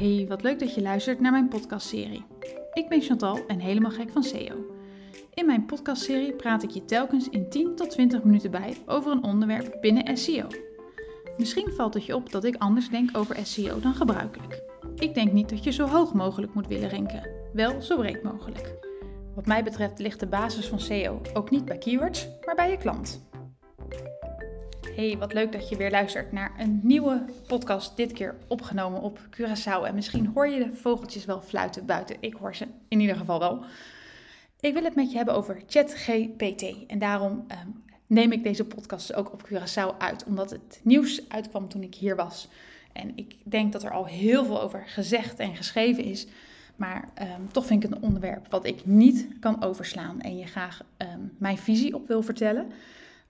Hey, wat leuk dat je luistert naar mijn podcastserie. Ik ben Chantal en helemaal gek van SEO. In mijn podcastserie praat ik je telkens in 10 tot 20 minuten bij over een onderwerp binnen SEO. Misschien valt het je op dat ik anders denk over SEO dan gebruikelijk. Ik denk niet dat je zo hoog mogelijk moet willen ranken, wel zo breed mogelijk. Wat mij betreft ligt de basis van SEO ook niet bij keywords, maar bij je klant. Hey, wat leuk dat je weer luistert naar een nieuwe podcast. Dit keer opgenomen op Curaçao. En misschien hoor je de vogeltjes wel fluiten buiten. Ik hoor ze in ieder geval wel. Ik wil het met je hebben over ChatGPT. En daarom ehm, neem ik deze podcast ook op Curaçao uit. Omdat het nieuws uitkwam toen ik hier was. En ik denk dat er al heel veel over gezegd en geschreven is. Maar ehm, toch vind ik het een onderwerp wat ik niet kan overslaan. En je graag ehm, mijn visie op wil vertellen.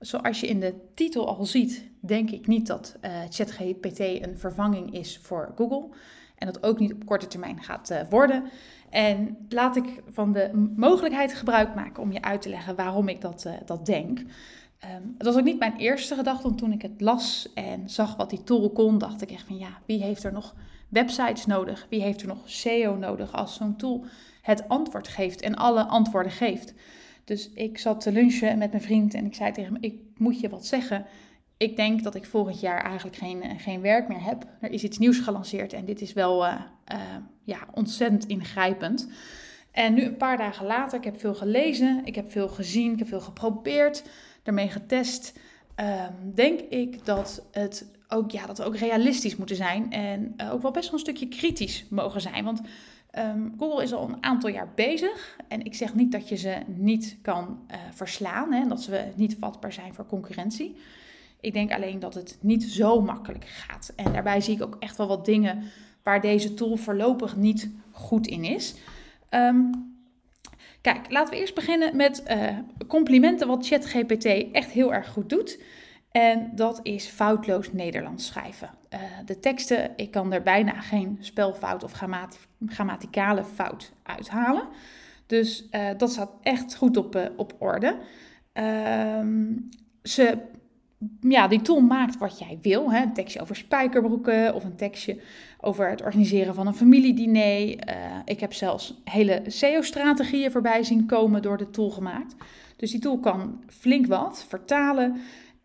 Zoals je in de titel al ziet, denk ik niet dat uh, ChatGPT een vervanging is voor Google. En dat ook niet op korte termijn gaat uh, worden. En laat ik van de mogelijkheid gebruik maken om je uit te leggen waarom ik dat, uh, dat denk. Um, het was ook niet mijn eerste gedachte, want toen ik het las en zag wat die tool kon, dacht ik echt van ja, wie heeft er nog websites nodig? Wie heeft er nog SEO nodig als zo'n tool het antwoord geeft en alle antwoorden geeft? Dus ik zat te lunchen met mijn vriend en ik zei tegen hem: Ik moet je wat zeggen. Ik denk dat ik volgend jaar eigenlijk geen, eh, geen werk meer heb. Er is iets nieuws gelanceerd en dit is wel uh, uh, ja, ontzettend ingrijpend. En nu een paar dagen later, ik heb veel gelezen, ik heb veel gezien, ik heb veel geprobeerd, daarmee getest. Um, denk ik dat het ook, ja, dat we ook realistisch moeten zijn en ook wel best wel een stukje kritisch mogen zijn. Want Um, Google is al een aantal jaar bezig en ik zeg niet dat je ze niet kan uh, verslaan en dat ze niet vatbaar zijn voor concurrentie. Ik denk alleen dat het niet zo makkelijk gaat. En daarbij zie ik ook echt wel wat dingen waar deze tool voorlopig niet goed in is. Um, kijk, laten we eerst beginnen met uh, complimenten wat ChatGPT echt heel erg goed doet. En dat is foutloos Nederlands schrijven. Uh, de teksten, ik kan er bijna geen spelfout of grammaticale fout uithalen. Dus uh, dat staat echt goed op, uh, op orde. Ehm, ze, ja, die tool maakt wat jij wil. Hè? Een tekstje over spijkerbroeken of een tekstje over het organiseren van een familiediner. ik heb zelfs hele SEO-strategieën voorbij zien komen door de tool gemaakt. Dus die tool kan flink wat vertalen.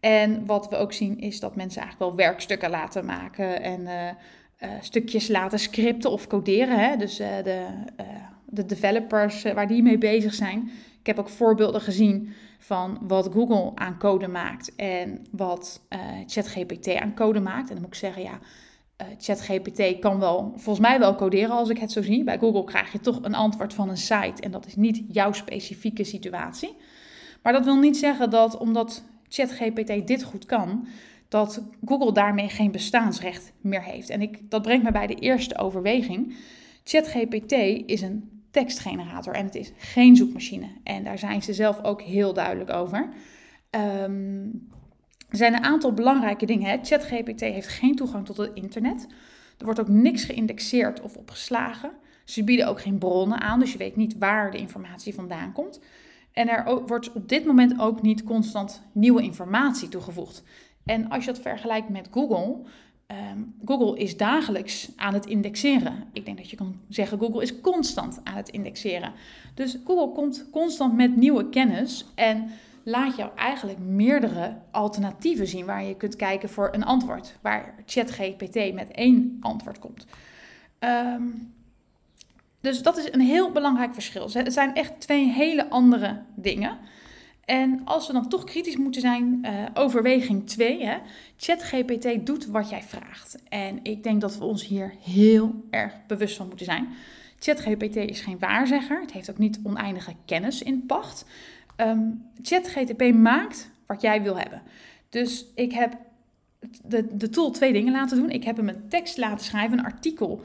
En wat we ook zien is dat mensen eigenlijk wel werkstukken laten maken en uh, uh, stukjes laten scripten of coderen. Hè? Dus uh, de, de developers waar die mee bezig zijn. Ik heb ook voorbeelden gezien van wat Google aan code maakt en wat ChatGPT aan code maakt. En dan moet ik zeggen, ja, ChatGPT kan wel, volgens mij wel coderen als ik het zo zie. Bij Google krijg je toch een antwoord van een site en dat is niet jouw specifieke situatie. Maar dat wil niet zeggen dat omdat ChatGPT dit goed kan, dat Google daarmee geen bestaansrecht meer heeft. En ik, dat brengt me bij de eerste overweging. ChatGPT is een tekstgenerator en het is geen zoekmachine. En daar zijn ze zelf ook heel duidelijk over. Um, er zijn een aantal belangrijke dingen. ChatGPT heeft geen toegang tot het internet. Er wordt ook niks geïndexeerd of opgeslagen. Ze bieden ook geen bronnen aan, dus je weet niet waar de informatie vandaan komt. En er wordt op dit moment ook niet constant nieuwe informatie toegevoegd. En als je dat vergelijkt met Google, um, Google is dagelijks aan het indexeren. Ik denk dat je kan zeggen, Google is constant aan het indexeren. Dus Google komt constant met nieuwe kennis en laat jou eigenlijk meerdere alternatieven zien waar je kunt kijken voor een antwoord. Waar ChatGPT met één antwoord komt. Um, dus dat is een heel belangrijk verschil. Het zijn echt twee hele andere dingen. En als we dan toch kritisch moeten zijn, uh, overweging 2. ChatGPT doet wat jij vraagt. En ik denk dat we ons hier heel erg bewust van moeten zijn. ChatGPT is geen waarzegger. Het heeft ook niet oneindige kennis in pacht. Um, ChatGPT maakt wat jij wil hebben. Dus ik heb de, de tool twee dingen laten doen. Ik heb hem een tekst laten schrijven, een artikel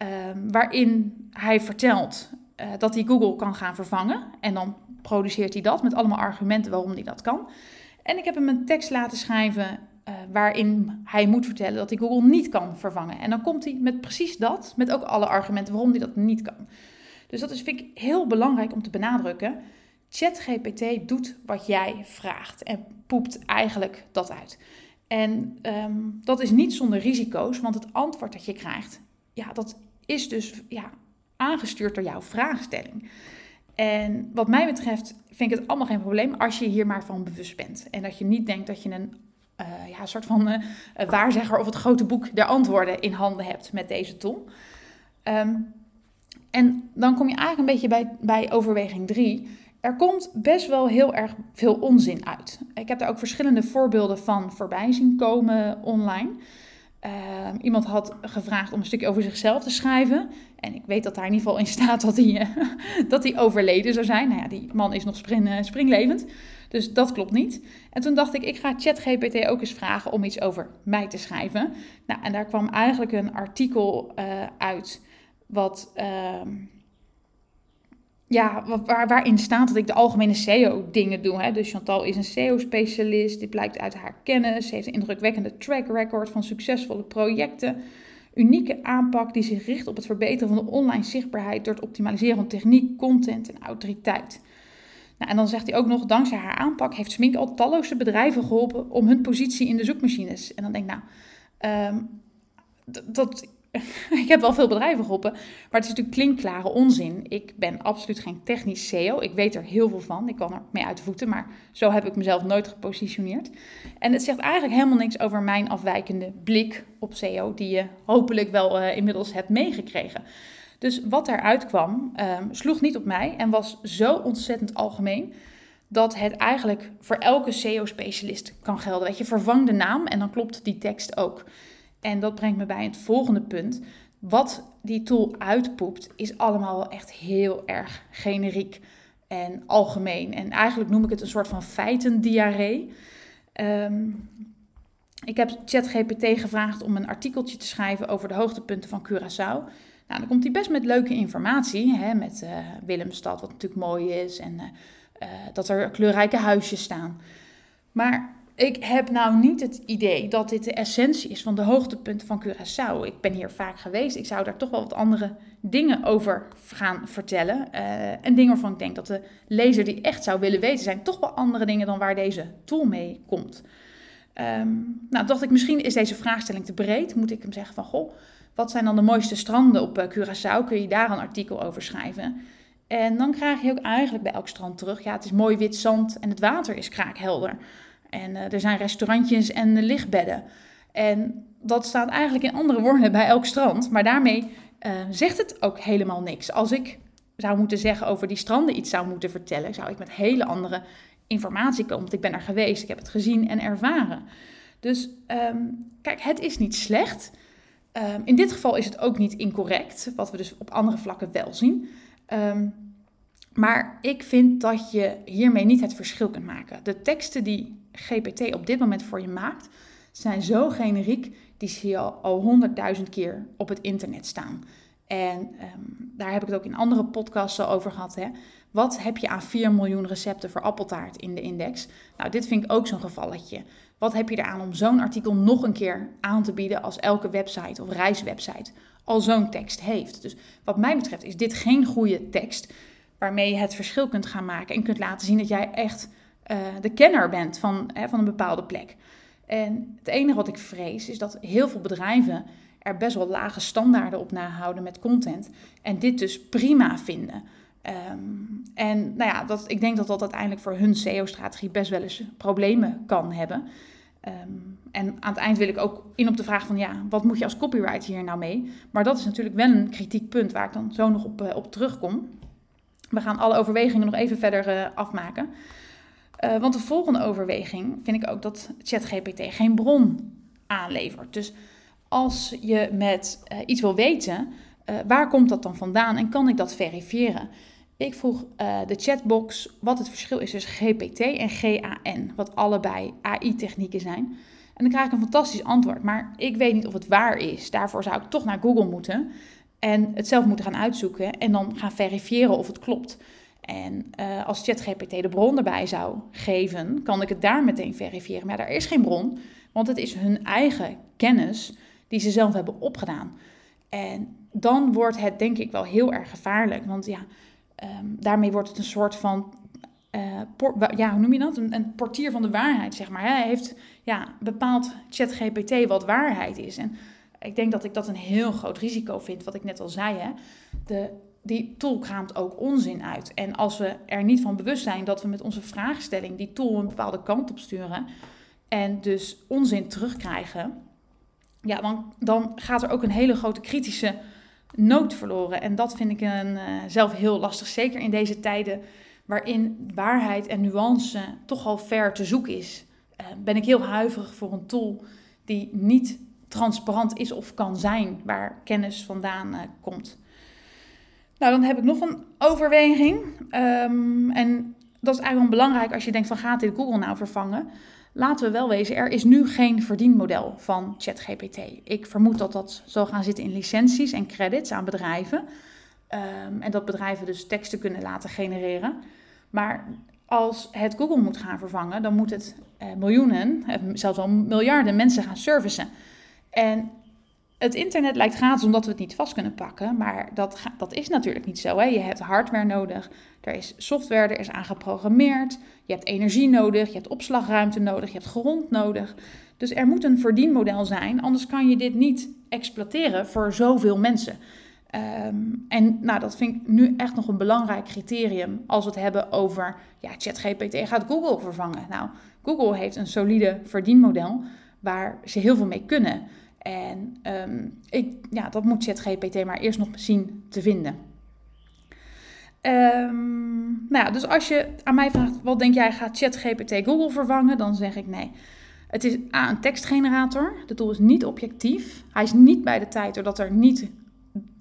Ehm, waarin hij vertelt uh, dat hij Google kan gaan vervangen. En dan produceert hij dat met allemaal argumenten waarom hij dat kan. En ik heb hem een tekst laten schrijven uh, waarin hij moet vertellen dat hij Google niet kan vervangen. En dan komt hij met precies dat, met ook alle argumenten waarom hij dat niet kan. Dus dat is, vind ik heel belangrijk om te benadrukken. ChatGPT doet wat jij vraagt en poept eigenlijk dat uit. En um, dat is niet zonder risico's, want het antwoord dat je krijgt, ja, dat is dus ja, aangestuurd door jouw vraagstelling. En wat mij betreft vind ik het allemaal geen probleem als je hier maar van bewust bent. En dat je niet denkt dat je een uh, ja, soort van uh, waarzegger of het grote boek der antwoorden in handen hebt met deze tool. Um, en dan kom je eigenlijk een beetje bij, bij overweging 3. Er komt best wel heel erg veel onzin uit. Ik heb daar ook verschillende voorbeelden van voorbij zien komen online. Uh, iemand had gevraagd om een stukje over zichzelf te schrijven. En ik weet dat daar in ieder geval in staat dat hij, dat hij overleden zou zijn. Nou ja, die man is nog spring, springlevend. Dus dat klopt niet. En toen dacht ik, ik ga ChatGPT ook eens vragen om iets over mij te schrijven. Nou, en daar kwam eigenlijk een artikel uh, uit wat, uh, ja, waar, waarin staat dat ik de algemene SEO-dingen doe. Hè. Dus Chantal is een SEO-specialist. Dit blijkt uit haar kennis. Ze heeft een indrukwekkende track record van succesvolle projecten. Unieke aanpak die zich richt op het verbeteren van de online zichtbaarheid door het optimaliseren van techniek, content en autoriteit. Nou, en dan zegt hij ook nog, dankzij haar aanpak heeft Smink al talloze bedrijven geholpen om hun positie in de zoekmachines. En dan denk ik, nou, um, dat ik heb wel veel bedrijven geholpen, maar het is natuurlijk klinkklare onzin. Ik ben absoluut geen technisch SEO. Ik weet er heel veel van. Ik kan er mee uit de voeten, maar zo heb ik mezelf nooit gepositioneerd. En het zegt eigenlijk helemaal niks over mijn afwijkende blik op SEO, die je hopelijk wel uh, inmiddels hebt meegekregen. Dus wat eruit kwam, um, sloeg niet op mij en was zo ontzettend algemeen dat het eigenlijk voor elke SEO-specialist kan gelden. Weet je, vervang de naam en dan klopt die tekst ook. En dat brengt me bij het volgende punt. Wat die tool uitpoept, is allemaal wel echt heel erg generiek en algemeen. En eigenlijk noem ik het een soort van feitendiarree. Um, ik heb ChatGPT gevraagd om een artikeltje te schrijven over de hoogtepunten van Curaçao. Nou, dan komt hij best met leuke informatie, hè, met uh, Willemstad, wat natuurlijk mooi is, en uh, uh, dat er kleurrijke huisjes staan. Maar ik heb nou niet het idee dat dit de essentie is van de hoogtepunten van Curaçao. Ik ben hier vaak geweest. Ik zou daar toch wel wat andere dingen over gaan vertellen. Uh, en dingen waarvan ik denk dat de lezer die echt zou willen weten, zijn toch wel andere dingen dan waar deze tool mee komt. Um, nou, dacht ik, misschien is deze vraagstelling te breed. Moet ik hem zeggen van, goh, wat zijn dan de mooiste stranden op uh, Curaçao? Kun je daar een artikel over schrijven? En dan krijg je ook eigenlijk bij elk strand terug, ja, het is mooi wit zand en het water is kraakhelder. En uh, er zijn restaurantjes en lichtbedden. En dat staat eigenlijk in andere woorden bij elk strand. Maar daarmee uh, zegt het ook helemaal niks. Als ik zou moeten zeggen over die stranden iets zou moeten vertellen, zou ik met hele andere informatie komen. Want ik ben er geweest, ik heb het gezien en ervaren. Dus um, kijk, het is niet slecht. Um, in dit geval is het ook niet incorrect, wat we dus op andere vlakken wel zien. Um, maar ik vind dat je hiermee niet het verschil kunt maken. De teksten die GPT op dit moment voor je maakt, zijn zo generiek, die zie je al honderdduizend keer op het internet staan. En um, daar heb ik het ook in andere podcasts al over gehad. Hè. Wat heb je aan 4 miljoen recepten voor appeltaart in de index? Nou, dit vind ik ook zo'n gevalletje. Wat heb je eraan om zo'n artikel nog een keer aan te bieden als elke website of reiswebsite al zo'n tekst heeft? Dus wat mij betreft is dit geen goede tekst waarmee je het verschil kunt gaan maken en kunt laten zien dat jij echt uh, de kenner bent van, hè, van een bepaalde plek. En het enige wat ik vrees is dat heel veel bedrijven er best wel lage standaarden op nahouden met content en dit dus prima vinden. Um, en nou ja, dat, ik denk dat dat uiteindelijk voor hun SEO-strategie best wel eens problemen kan hebben. Um, en aan het eind wil ik ook in op de vraag van ja, wat moet je als copywriter hier nou mee? Maar dat is natuurlijk wel een kritiek punt waar ik dan zo nog op, uh, op terugkom. We gaan alle overwegingen nog even verder uh, afmaken. Uh, want de volgende overweging vind ik ook dat ChatGPT geen bron aanlevert. Dus als je met uh, iets wil weten, waar komt dat dan vandaan en kan ik dat verifiëren? Ik vroeg de chatbox wat het verschil is tussen GPT en GAN, wat allebei AI-technieken zijn. En dan krijg ik een fantastisch antwoord, maar ik weet niet of het waar is. Daarvoor zou ik toch naar Google moeten. En het zelf moeten gaan uitzoeken en dan gaan verifiëren of het klopt. En uh, als ChatGPT de bron erbij zou geven, kan ik het daar meteen verifiëren. Maar er is geen bron, want het is hun eigen kennis die ze zelf hebben opgedaan. En dan wordt het denk ik wel heel erg gevaarlijk. Want ja, um, daarmee wordt het een soort van. Por, ja, hoe noem je dat? Een, een, portier van de waarheid, zeg maar. Hij heeft ja, bepaald ChatGPT wat waarheid is. En ik denk dat ik dat een heel groot risico vind, wat ik net al zei. Hè? De, die tool kraamt ook onzin uit. En als we er niet van bewust zijn dat we met onze vraagstelling die tool een bepaalde kant op sturen en dus onzin terugkrijgen, ja, dan, dan gaat er ook een hele grote kritische nood verloren. En dat vind ik een, uh, zelf heel lastig, zeker in deze tijden waarin waarheid en nuance toch al ver te zoeken is. Uh, ben ik heel huiverig voor een tool die niet transparant is of kan zijn waar kennis vandaan uh, komt. Nou, dan heb ik nog een overweging. Um, en dat is eigenlijk belangrijk als je denkt van gaat dit Google nou vervangen? Laten we wel wezen, er is nu geen verdienmodel van ChatGPT. Ik vermoed dat dat zal gaan zitten in licenties en credits aan bedrijven. Um, en dat bedrijven dus teksten kunnen laten genereren. Maar als het Google moet gaan vervangen, dan moet het eh, miljoenen, eh, zelfs al miljarden mensen gaan servicen. En het internet lijkt gratis omdat we het niet vast kunnen pakken, maar dat, dat is natuurlijk niet zo. Hè? Je hebt hardware nodig, er is software, er is aan geprogrammeerd, je hebt energie nodig, je hebt opslagruimte nodig, je hebt grond nodig. Dus er moet een verdienmodel zijn, anders kan je dit niet exploiteren voor zoveel mensen. Um, en nou, dat vind ik nu echt nog een belangrijk criterium als we het hebben over ja, ChatGPT gaat Google vervangen. Nou, Google heeft een solide verdienmodel waar ze heel veel mee kunnen. En um, ik, ja, dat moet ChatGPT maar eerst nog zien te vinden. Um, nou, dus als je aan mij vraagt, wat denk jij, gaat ChatGPT Google vervangen? Dan zeg ik nee. Het is A, een tekstgenerator. De tool is niet objectief. Hij is niet bij de tijd, doordat er niet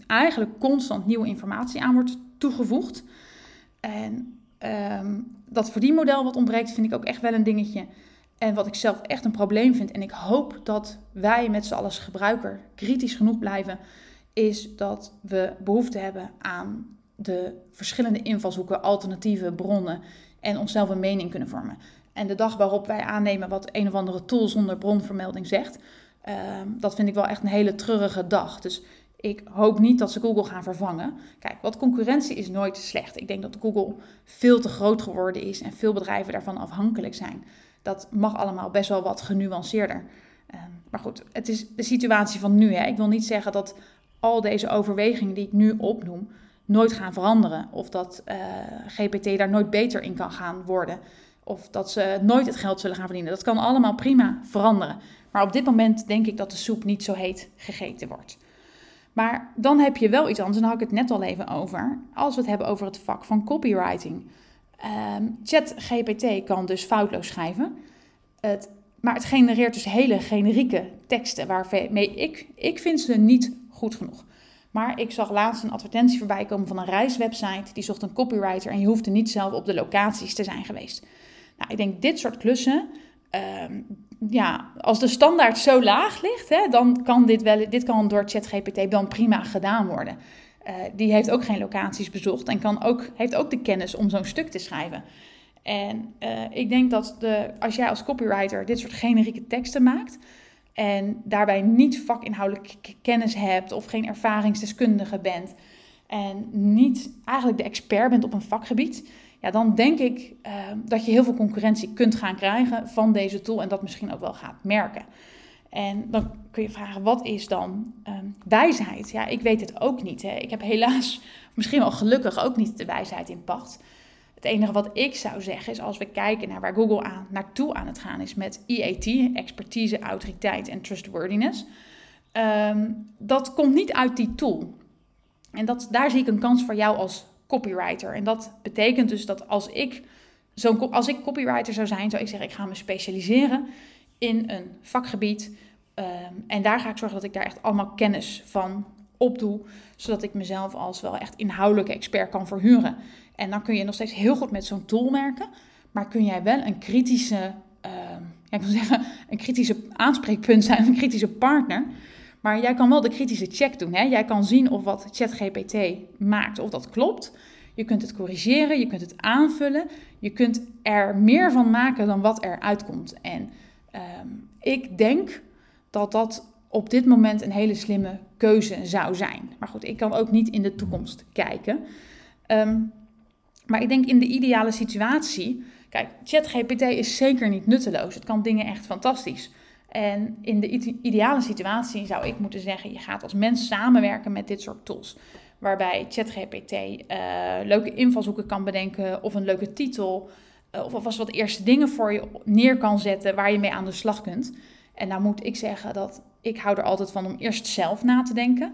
eigenlijk constant nieuwe informatie aan wordt toegevoegd. En um, dat verdienmodel wat ontbreekt, vind ik ook echt wel een dingetje. En wat ik zelf echt een probleem vind, en ik hoop dat wij met z'n allen als gebruiker kritisch genoeg blijven, is dat we behoefte hebben aan de verschillende invalshoeken, alternatieve bronnen en onszelf een mening kunnen vormen. En de dag waarop wij aannemen wat een of andere tool zonder bronvermelding zegt, uh, dat vind ik wel echt een hele treurige dag. Dus ik hoop niet dat ze Google gaan vervangen. Kijk, wat concurrentie is nooit slecht. Ik denk dat Google veel te groot geworden is en veel bedrijven daarvan afhankelijk zijn. Dat mag allemaal best wel wat genuanceerder. Uh, maar goed, het is de situatie van nu. Hè. Ik wil niet zeggen dat al deze overwegingen die ik nu opnoem nooit gaan veranderen. Of dat uh, GPT daar nooit beter in kan gaan worden. Of dat ze nooit het geld zullen gaan verdienen. Dat kan allemaal prima veranderen. Maar op dit moment denk ik dat de soep niet zo heet gegeten wordt. Maar dan heb je wel iets anders, en daar had ik het net al even over. Als we het hebben over het vak van copywriting. Um, ChatGPT kan dus foutloos schrijven. Het, maar het genereert dus hele generieke teksten waarmee ik, ik vind ze niet goed genoeg. Maar ik zag laatst een advertentie voorbij komen van een reiswebsite. Die zocht een copywriter en je hoefde niet zelf op de locaties te zijn geweest. Nou, ik denk dit soort klussen, um, ja, als de standaard zo laag ligt, hè, dan kan dit, wel, dit kan door ChatGPT dan prima gedaan worden. Uh, die heeft ook geen locaties bezocht en kan ook, heeft ook de kennis om zo'n stuk te schrijven. En uh, ik denk dat de, als jij als copywriter dit soort generieke teksten maakt en daarbij niet vakinhoudelijke kennis hebt of geen ervaringsdeskundige bent en niet eigenlijk de expert bent op een vakgebied, ja, dan denk ik uh, dat je heel veel concurrentie kunt gaan krijgen van deze tool en dat misschien ook wel gaat merken. En dan kun je vragen, wat is dan um, wijsheid? Ja, ik weet het ook niet. Hè. Ik heb helaas, misschien wel gelukkig, ook niet de wijsheid in pacht. Het enige wat ik zou zeggen is, als we kijken naar waar Google aan, naartoe aan het gaan is met EAT, expertise, autoriteit en trustworthiness. Um, dat komt niet uit die tool. En dat, daar zie ik een kans voor jou als copywriter. En dat betekent dus dat als ik, zo'n, als ik copywriter zou zijn, zou ik zeggen, ik ga me specialiseren in een vakgebied. Um, en daar ga ik zorgen dat ik daar echt allemaal kennis van opdoe, zodat ik mezelf als wel echt inhoudelijke expert kan verhuren. En dan kun je nog steeds heel goed met zo'n tool werken, maar kun jij wel een kritische, ja, ik wil zeggen, een kritische aanspreekpunt zijn, een kritische partner. Maar jij kan wel de kritische check doen. Hè? Jij kan zien of wat ChatGPT maakt, of dat klopt. Je kunt het corrigeren, je kunt het aanvullen. Je kunt er meer van maken dan wat er uitkomt. En um, ik denk dat dat op dit moment een hele slimme keuze zou zijn. Maar goed, ik kan ook niet in de toekomst kijken. Um, maar ik denk in de ideale situatie. Kijk, ChatGPT is zeker niet nutteloos. Het kan dingen echt fantastisch. En in de ideale situatie zou ik moeten zeggen, je gaat als mens samenwerken met dit soort tools. Waarbij ChatGPT uh, leuke invalshoeken kan bedenken of een leuke titel. Uh, of alvast wat eerste dingen voor je neer kan zetten waar je mee aan de slag kunt. En nou moet ik zeggen dat ik hou er altijd van om eerst zelf na te denken.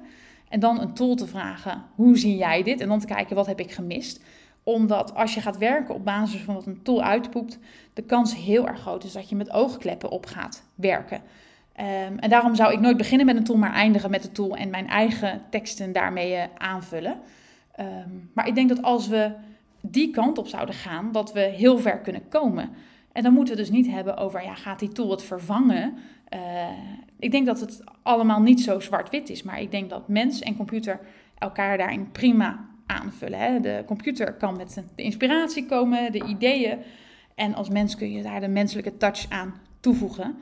En dan een tool te vragen, hoe zie jij dit? En dan te kijken, wat heb ik gemist? Omdat als je gaat werken op basis van wat een tool uitpoept, de kans heel erg groot is dat je met oogkleppen op gaat werken. Um, en daarom zou ik nooit beginnen met een tool, maar eindigen met de tool en mijn eigen teksten daarmee uh, aanvullen. Um, maar ik denk dat als we die kant op zouden gaan, dat we heel ver kunnen komen. En dan moeten we dus niet hebben over, ja, gaat die tool het vervangen? Uh, ik denk dat het allemaal niet zo zwart-wit is, maar ik denk dat mens en computer elkaar daarin prima aanvullen. Hè? De computer kan met de inspiratie komen, de ideeën. En als mens kun je daar de menselijke touch aan toevoegen.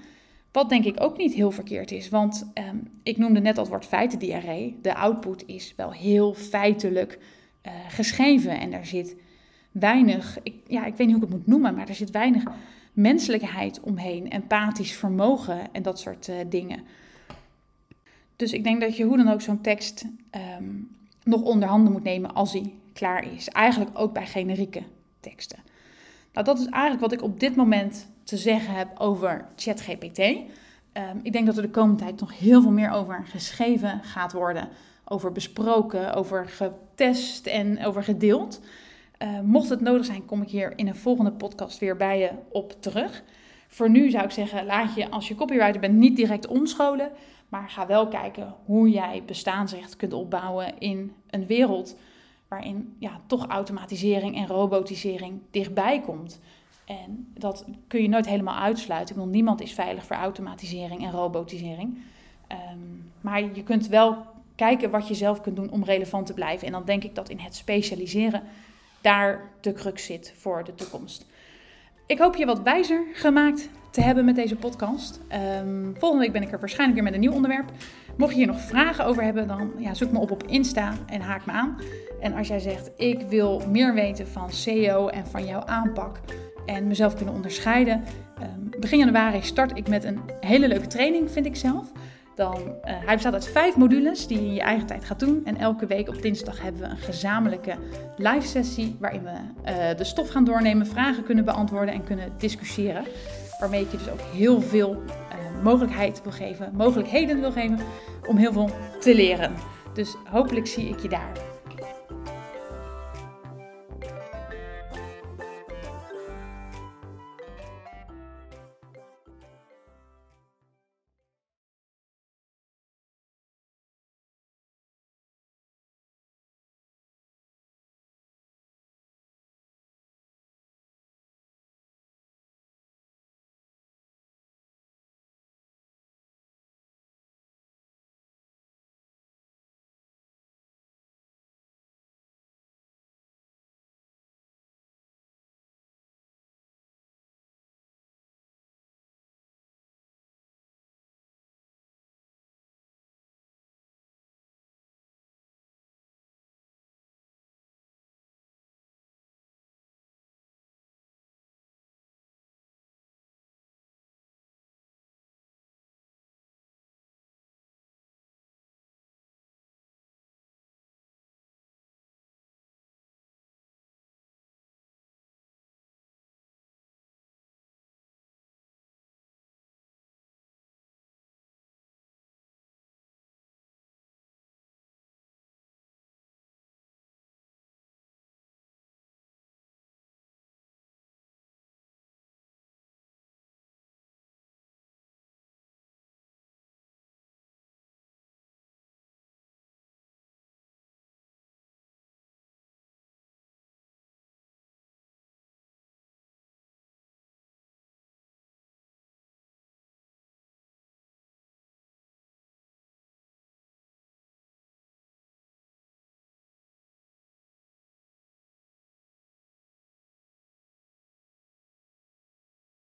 Wat denk ik ook niet heel verkeerd is, want um, ik noemde net al het woord feitendiarree. De output is wel heel feitelijk uh, geschreven en daar zit weinig, ik, ja, ik weet niet hoe ik het moet noemen, maar er zit weinig menselijkheid omheen, empathisch vermogen en dat soort uh, dingen. Dus ik denk dat je hoe dan ook zo'n tekst um, nog onder handen moet nemen als hij klaar is. Eigenlijk ook bij generieke teksten. Nou, dat is eigenlijk wat ik op dit moment te zeggen heb over ChatGPT. Um, ik denk dat er de komende tijd nog heel veel meer over geschreven gaat worden, over besproken, over getest en over gedeeld. Uh, mocht het nodig zijn, kom ik hier in een volgende podcast weer bij je op terug. Voor nu zou ik zeggen, laat je als je copywriter bent niet direct omscholen. Maar ga wel kijken hoe jij bestaansrecht kunt opbouwen in een wereld waarin ja, toch automatisering en robotisering dichtbij komt. En dat kun je nooit helemaal uitsluiten. Want niemand is veilig voor automatisering en robotisering. Um, maar je kunt wel kijken wat je zelf kunt doen om relevant te blijven. En dan denk ik dat in het specialiseren daar de crux zit voor de toekomst. Ik hoop je wat wijzer gemaakt te hebben met deze podcast. Um, volgende week ben ik er waarschijnlijk weer met een nieuw onderwerp. Mocht je hier nog vragen over hebben, dan ja, zoek me op op Insta en haak me aan. En als jij zegt, ik wil meer weten van SEO en van jouw aanpak en mezelf kunnen onderscheiden. Um, begin januari start ik met een hele leuke training, vind ik zelf. Dan, uh, hij bestaat uit vijf modules die je in je eigen tijd gaat doen. En elke week op dinsdag hebben we een gezamenlijke live sessie waarin we uh, de stof gaan doornemen, vragen kunnen beantwoorden en kunnen discussiëren. Waarmee ik je dus ook heel veel uh, mogelijkheid wil geven, mogelijkheden wil geven om heel veel te leren. Dus hopelijk zie ik je daar.